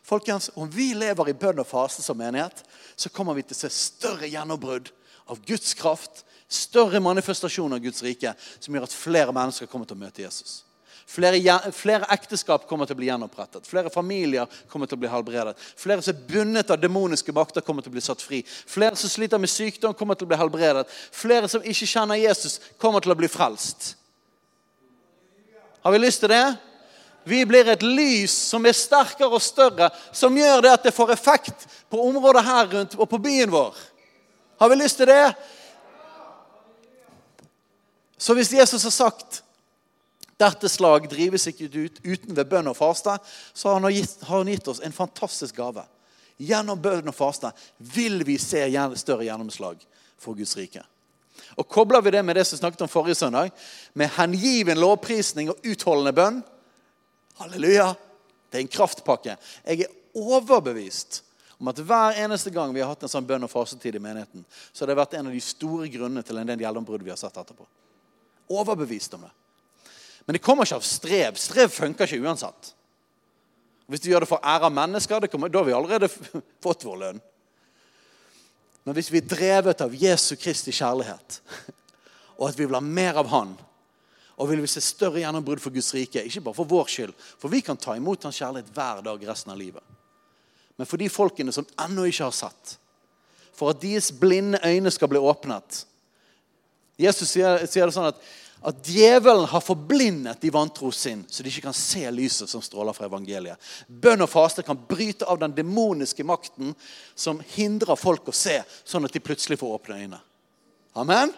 [SPEAKER 2] Folkens, Om vi lever i bønn og faste som menighet, så kommer vi til å se større gjennombrudd av Guds kraft, større manifestasjon av Guds rike, som gjør at flere mennesker kommer til å møte Jesus. Flere, flere, ekteskap kommer til å bli gjenopprettet. Flere familier kommer til å bli helbredet. Flere som er bundet av demoniske makter, kommer til å bli satt fri. Flere som sliter med sykdom, kommer til å bli helbredet. Flere som ikke kjenner Jesus, kommer til å bli frelst. Har vi lyst til det? Vi blir et lys som er sterkere og større, som gjør det at det får effekt på området her rundt og på byen vår. Har vi lyst til det? Så hvis Jesus har sagt dette slag drives ikke ut uten ved bønn og faste. Så har han, gitt, har han gitt oss en fantastisk gave. Gjennom bønn og faste vil vi se større gjennomslag for Guds rike. Og kobler vi det med det som snakket om forrige søndag, med hengiven lovprisning og utholdende bønn Halleluja! Det er en kraftpakke. Jeg er overbevist om at hver eneste gang vi har hatt en sånn bønn- og fasetid i menigheten, så har det vært en av de store grunnene til en del gjennombrudd vi har sett etterpå. Overbevist om det. Men det kommer ikke av strev. Strev funker ikke uansett. Hvis vi gjør det for ære av mennesker, kommer, da har vi allerede fått vår lønn. Men hvis vi er drevet av Jesu Kristi kjærlighet, og at vi vil ha mer av Han, og vil vi se større gjennombrudd for Guds rike, ikke bare for vår skyld, for vi kan ta imot Hans kjærlighet hver dag resten av livet, men for de folkene som ennå ikke har sett, for at deres blinde øyne skal bli åpnet. Jesus sier, sier det sånn at at djevelen har forblindet de vantro sin, så de ikke kan se lyset som stråler fra evangeliet. Bønn og faste kan bryte av den demoniske makten som hindrer folk å se, sånn at de plutselig får åpne øyne. Amen?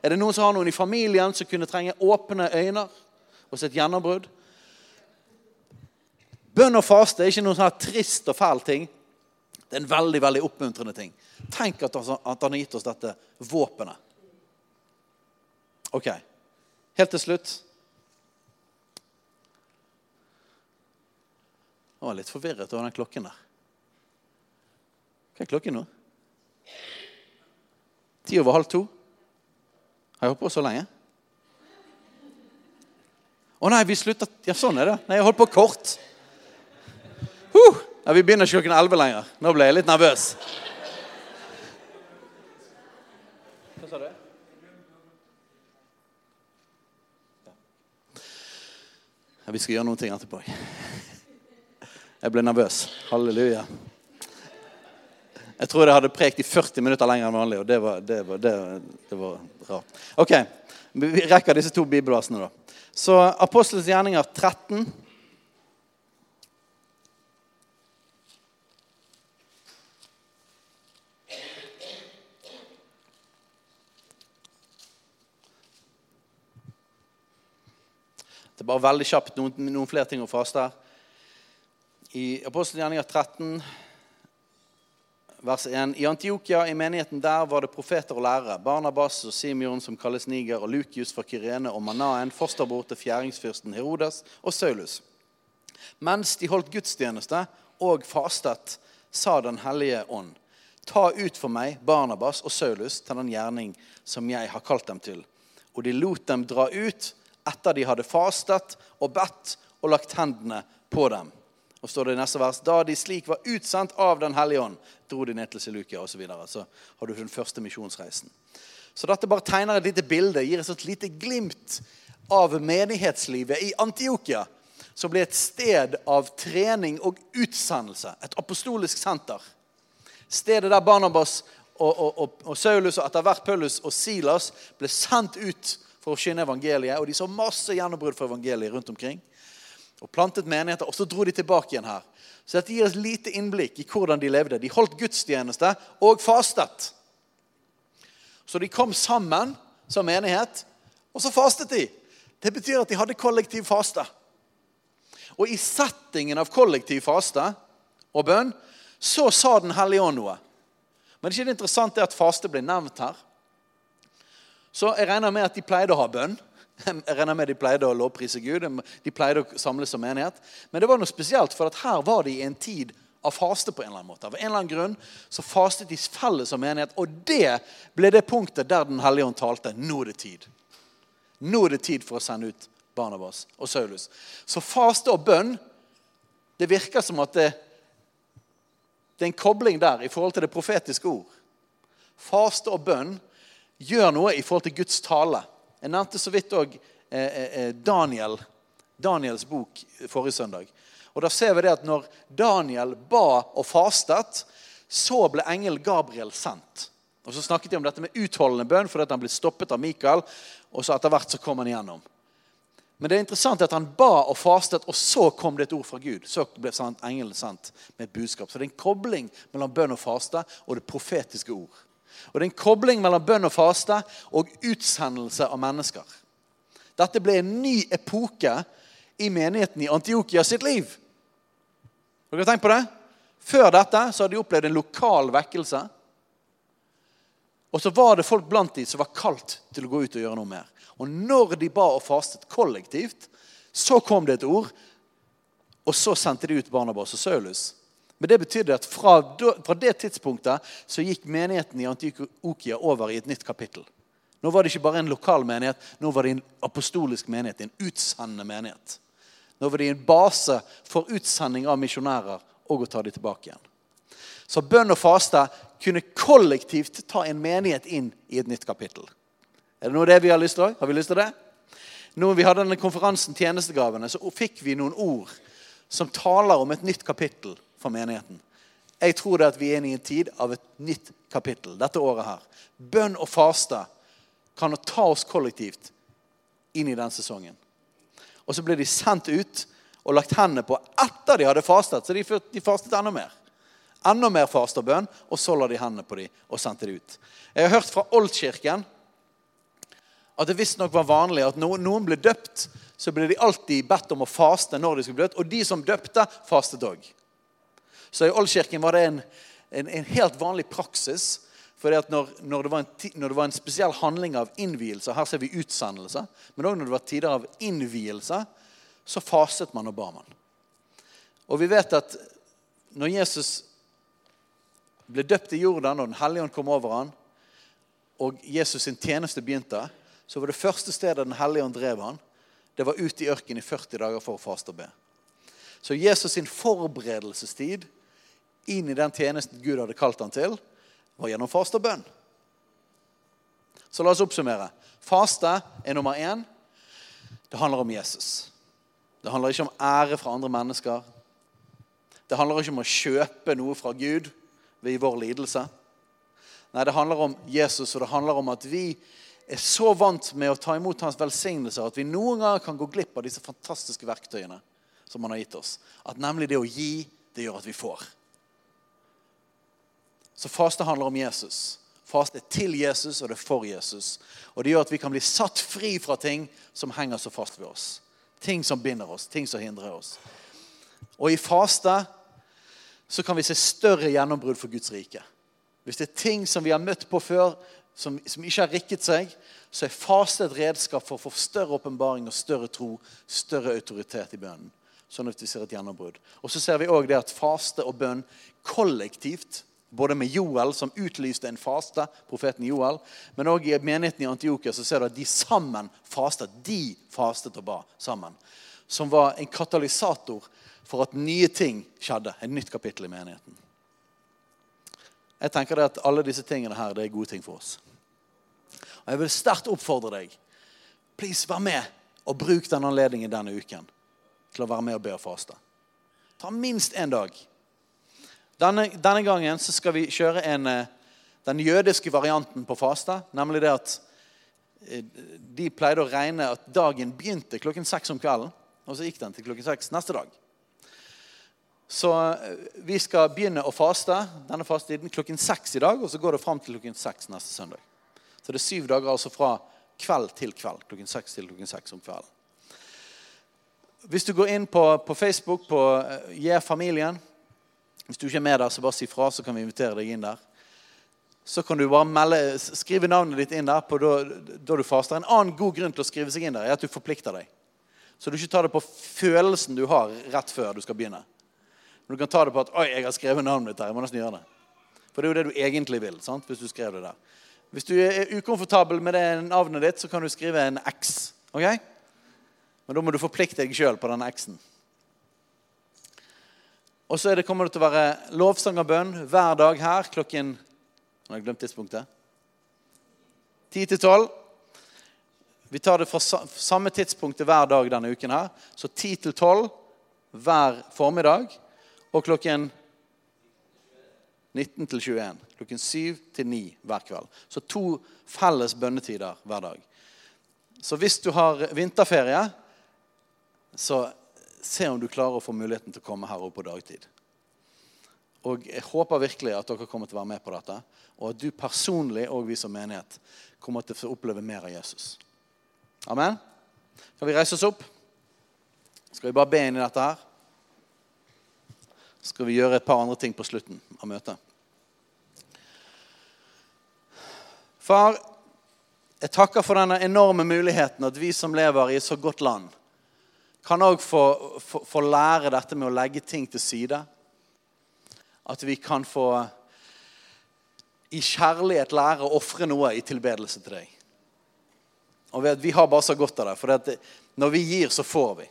[SPEAKER 2] Er det noen som har noen i familien som kunne trenge åpne øyne og sitt gjennombrudd? Bønn og faste er ikke noen sånn trist og fæl ting. Det er en veldig veldig oppmuntrende ting. Tenk at han har gitt oss dette våpenet. Ok, Helt til slutt Jeg var litt forvirret over den klokken der. Hva er klokken nå? Ti over halv to? Har jeg holdt på så lenge? Å nei, vi slutter Ja, sånn er det. Nei, jeg holdt på kort. Uh, ja, vi begynner ikke klokken elleve lenger. Nå ble jeg litt nervøs. Hva sa du? Vi skal gjøre noen ting etterpå. Jeg ble nervøs. Halleluja. Jeg tror jeg hadde prekt i 40 minutter lenger enn vanlig, og det var, det var, det, det var rart. Ok, Vi rekker disse to bibelversene, da. Så Apostelens gjerninger 13. Bare veldig kjapt noen, noen flere ting å faste her. I Apostelgjerninga 13, vers 1. I Antiokia, i menigheten der, var det profeter og lærere. Barnabas og Simeon, som kalles Niger, og Lukius fra Kyrene og Manaen, fosterbror til fjæringsfyrsten Herodes og Saulus. Mens de holdt gudstjeneste og fastet, sa Den hellige ånd. Ta ut for meg Barnabas og Saulus til den gjerning som jeg har kalt dem til. Og de lot dem dra ut etter de hadde fastet og bedt og lagt hendene på dem. Og står det i neste vers, Da de slik var utsendt av Den hellige ånd, dro de ned til Silukia osv. Så, videre. så har du den første misjonsreisen. Så dette bare tegner et lite bilde, gir et lite glimt av menighetslivet i Antiokia. Som ble et sted av trening og utsendelse. Et apostolisk senter. Stedet der Barnabas og, og, og, og Saulus og etter hvert Paulus og Silas ble sendt ut for å skinne evangeliet. Og de så masse gjennombrudd for evangeliet rundt omkring. Og plantet menigheter. Og så dro de tilbake igjen her. Så dette gir et lite innblikk i hvordan de levde. De holdt gudstjeneste og fastet. Så de kom sammen som menighet, og så fastet de. Det betyr at de hadde kollektiv faste. Og i settingen av kollektiv faste og bønn så sa Den hellige ånd noe. Men det er ikke det interessant at faste blir nevnt her. Så jeg regner med at de pleide å ha bønn. Jeg regner med De pleide å lovprise Gud, de pleide å samles som menighet. Men det var noe spesielt, for at her var de i en tid av faste. på en eller annen måte. Av en eller annen grunn så fastet de felles som menighet, og det ble det punktet der Den hellige ånd talte. Nå er det tid. Nå er det tid for å sende ut Barnabas og Saulus. Så faste og bønn Det virker som at det, det er en kobling der i forhold til det profetiske ord. Faste og bønn gjør noe i forhold til Guds tale. Jeg nevnte så vidt òg eh, eh, eh, Daniel, Daniels bok forrige søndag. Og Da ser vi det at når Daniel ba og fastet, så ble engel Gabriel sendt. Og Så snakket de om dette med utholdende bønn fordi han ble stoppet av Mikael. Og så etter hvert så kom han igjennom. Men det er interessant at han ba og fastet, og så kom det et ord fra Gud. Så ble engelen sendt med et budskap. Så det er en kobling mellom bønn og faste og det profetiske ord. Og Det er en kobling mellom bønn og faste og utsendelse av mennesker. Dette ble en ny epoke i menigheten i Antiokia sitt liv. Har dere tenkt på det? Før dette så hadde de opplevd en lokal vekkelse. Og så var det folk blant de som var kalt til å gå ut og gjøre noe mer. Og når de ba og fastet kollektivt, så kom det et ord, og så sendte de ut Barnabas og Saulus. Men det betydde at fra, fra det tidspunktet så gikk menigheten i Antiokia over i et nytt kapittel. Nå var det ikke bare en lokal menighet, nå var det en apostolisk menighet. En utsendende menighet. Nå var det en base for utsending av misjonærer og å ta dem tilbake igjen. Så bønn og faste kunne kollektivt ta en menighet inn i et nytt kapittel. Er det noe av det vi har lyst til? Har vi lyst til det? Når vi hadde denne konferansen Tjenestegavene, så fikk vi noen ord som taler om et nytt kapittel for menigheten. Jeg tror det at vi er inne i en tid av et nytt kapittel dette året her. Bønn og faste kan ta oss kollektivt inn i den sesongen. Og så ble de sendt ut og lagt hendene på etter de hadde fastet. Så de, fastet enda mer. Enda mer faste og bønn, og så la de hendene på dem og sendte dem ut. Jeg har hørt fra Oldkirken at det visstnok var vanlig at noen ble døpt, så ble de alltid bedt om å faste når de skulle bli døpt. Og de som døpte, fastet òg. Så i Oldkirken var det en, en, en helt vanlig praksis For når, når, når, det var en, spesiell handling av innvielse Her ser vi utsendelse. Men òg når det var tider av innvielse, så faset man og ba man. Og vi vet at når Jesus ble døpt i Jordan, og Den hellige ånd kom over ham, og Jesus sin tjeneste begynte, så var det første stedet Den hellige ånd drev han, det var ut i ørkenen i 40 dager for å faste og be. Så Jesus sin forberedelsestid inn i den tjenesten Gud hadde kalt han til, var gjennom faste og bønn. Så la oss oppsummere. Faste er nummer én. Det handler om Jesus. Det handler ikke om ære fra andre mennesker. Det handler ikke om å kjøpe noe fra Gud ved vår lidelse. Nei, det handler om Jesus, og det handler om at vi er så vant med å ta imot hans velsignelser at vi noen ganger kan gå glipp av disse fantastiske verktøyene som han har gitt oss. At nemlig det å gi, det gjør at vi får. Så faste handler om Jesus. Faste er til Jesus, og det er for Jesus. Og det gjør at vi kan bli satt fri fra ting som henger så fast ved oss. Ting som binder oss, ting som hindrer oss. Og i faste så kan vi se større gjennombrudd for Guds rike. Hvis det er ting som vi har møtt på før, som, som ikke har rikket seg, så er faste et redskap for å få større åpenbaring og større tro, større autoritet i bønnen. Sånn at vi ser et gjennombrudd. Og så ser vi òg det at faste og bønn kollektivt både med Joel, som utlyste en faste, profeten Joel, men òg i menigheten i Antiokia så ser du at de sammen fastet. De fastet og ba sammen. Som var en katalysator for at nye ting skjedde. Et nytt kapittel i menigheten. Jeg tenker det at Alle disse tingene her, det er gode ting for oss. Og Jeg vil sterkt oppfordre deg. Please, Vær med og bruk den anledningen denne uken til å være med og be og faste. Ta minst én dag. Denne, denne, gangen skal vi kjøre en, eh, den jødiske varianten på faste. Nemlig det at eh, de pleide å regne at dagen begynte klokken seks om kvelden. Og så gikk den til klokken seks neste dag. Så eh, vi skal begynne å faste denne fastetiden klokken seks i dag. Og så går det fram til klokken seks neste søndag. Så det er syv dager altså fra kveld til kveld. Klokken seks til klokken seks om kvelden. Hvis du går inn på, på Facebook på Gir familien, hvis du ikke er med der, så bare si fra, så kan vi invitere deg inn der. Så kan du bare melde, skrive navnet ditt inn der på da, da du faster. En annen god grunn til å skrive seg inn der er at du forplikter deg. Så du ikke tar det på følelsen du har rett før du skal begynne. Men du kan ta det på at 'oi, jeg har skrevet navnet mitt her'. Jeg må nesten gjøre det. For det er jo det du egentlig vil. sant? hvis du skrev det der. Hvis du er ukomfortabel med det navnet ditt, så kan du skrive en X. ok? Men da må du forplikte deg sjøl på den X-en. Og så det, kommer det til å være lovsang og bønn hver dag her klokken Nå har jeg glemt tidspunktet. 10 til 12. Vi tar det fra samme tidspunktet hver dag denne uken. her. Så 10 til 12 hver formiddag. Og klokken 19 til 21. Klokken 7 til 9 hver kveld. Så to felles bønnetider hver dag. Så hvis du har vinterferie, så se om du klarer å få muligheten til å komme her oppe på dagtid. Og Jeg håper virkelig at dere kommer til å være med på dette, og at du personlig og vi som menighet kommer til å oppleve mer av Jesus. Amen? Kan vi reise oss opp? Skal vi bare be inn i dette her? Skal vi gjøre et par andre ting på slutten av møtet? Far, jeg takker for denne enorme muligheten at vi som lever i et så godt land, kan òg få, få, få lære dette med å legge ting til side. At vi kan få i kjærlighet lære å ofre noe i tilbedelse til deg. Og vi, vi har bare så godt av det, for det, når vi gir, så får vi.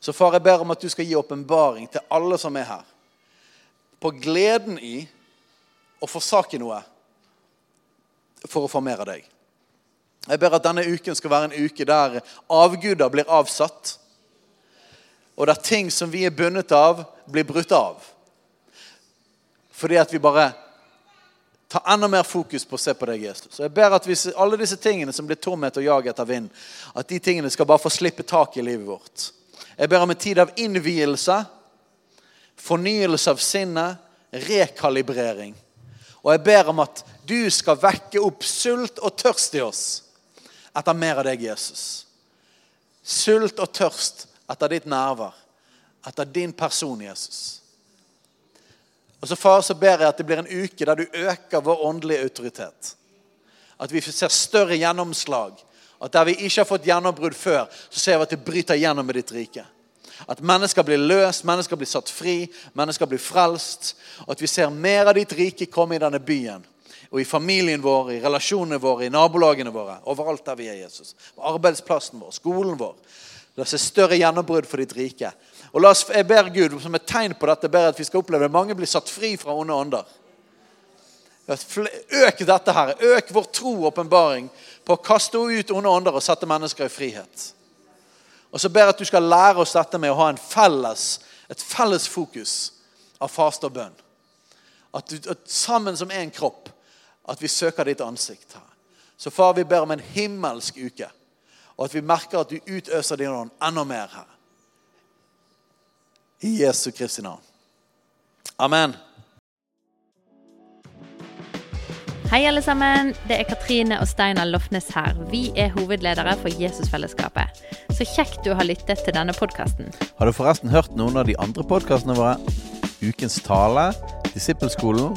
[SPEAKER 2] Så far, jeg ber om at du skal gi åpenbaring til alle som er her, på gleden i å forsake noe for å få mer av deg. Jeg ber at denne uken skal være en uke der avguder blir avsatt, og der ting som vi er bundet av, blir brutt av. Fordi at vi bare tar enda mer fokus på å se på deg, Jesus. Så jeg ber at hvis alle disse tingene som blir tomhet og jag etter vind, at de tingene skal bare få slippe tak i livet vårt. Jeg ber om en tid av innvielse, fornyelse av sinnet, rekalibrering. Og jeg ber om at du skal vekke opp sult og tørst i oss etter mer av deg, Jesus. Sult og tørst etter ditt nærvær, etter din person, Jesus. Og så far, så ber jeg at det blir en uke der du øker vår åndelige autoritet. At vi ser større gjennomslag. At der vi ikke har fått gjennombrudd før, så ser vi at det bryter gjennom med ditt rike. At mennesker blir løst, mennesker blir satt fri, mennesker blir frelst. Og at vi ser mer av ditt rike komme i denne byen. Og i familien vår, i relasjonene våre, i nabolagene våre. Overalt der vi er, Jesus. På arbeidsplassen vår, skolen vår. La oss se større gjennombrudd for ditt rike. Og la oss, Jeg ber Gud som et tegn på dette ber at vi skal oppleve at mange blir satt fri fra onde ånder. Øk dette, her. Øk vår tro og åpenbaring på å kaste ut onde ånder og sette mennesker i frihet. Og så ber jeg at du skal lære oss dette med å ha en felles, et felles fokus av faste og bønn. At, du, at sammen som en kropp at vi søker ditt ansikt her. Så far, vi ber om en himmelsk uke. Og at vi merker at du utøser din ånd enda mer her. I Jesu Kristi navn. Amen.
[SPEAKER 3] Hei, alle sammen. Det er Katrine og Steinar Lofnes her. Vi er hovedledere for Jesusfellesskapet. Så kjekt du har lyttet til denne podkasten.
[SPEAKER 1] Har du forresten hørt noen av de andre podkastene våre? Ukens tale, Disippelskolen,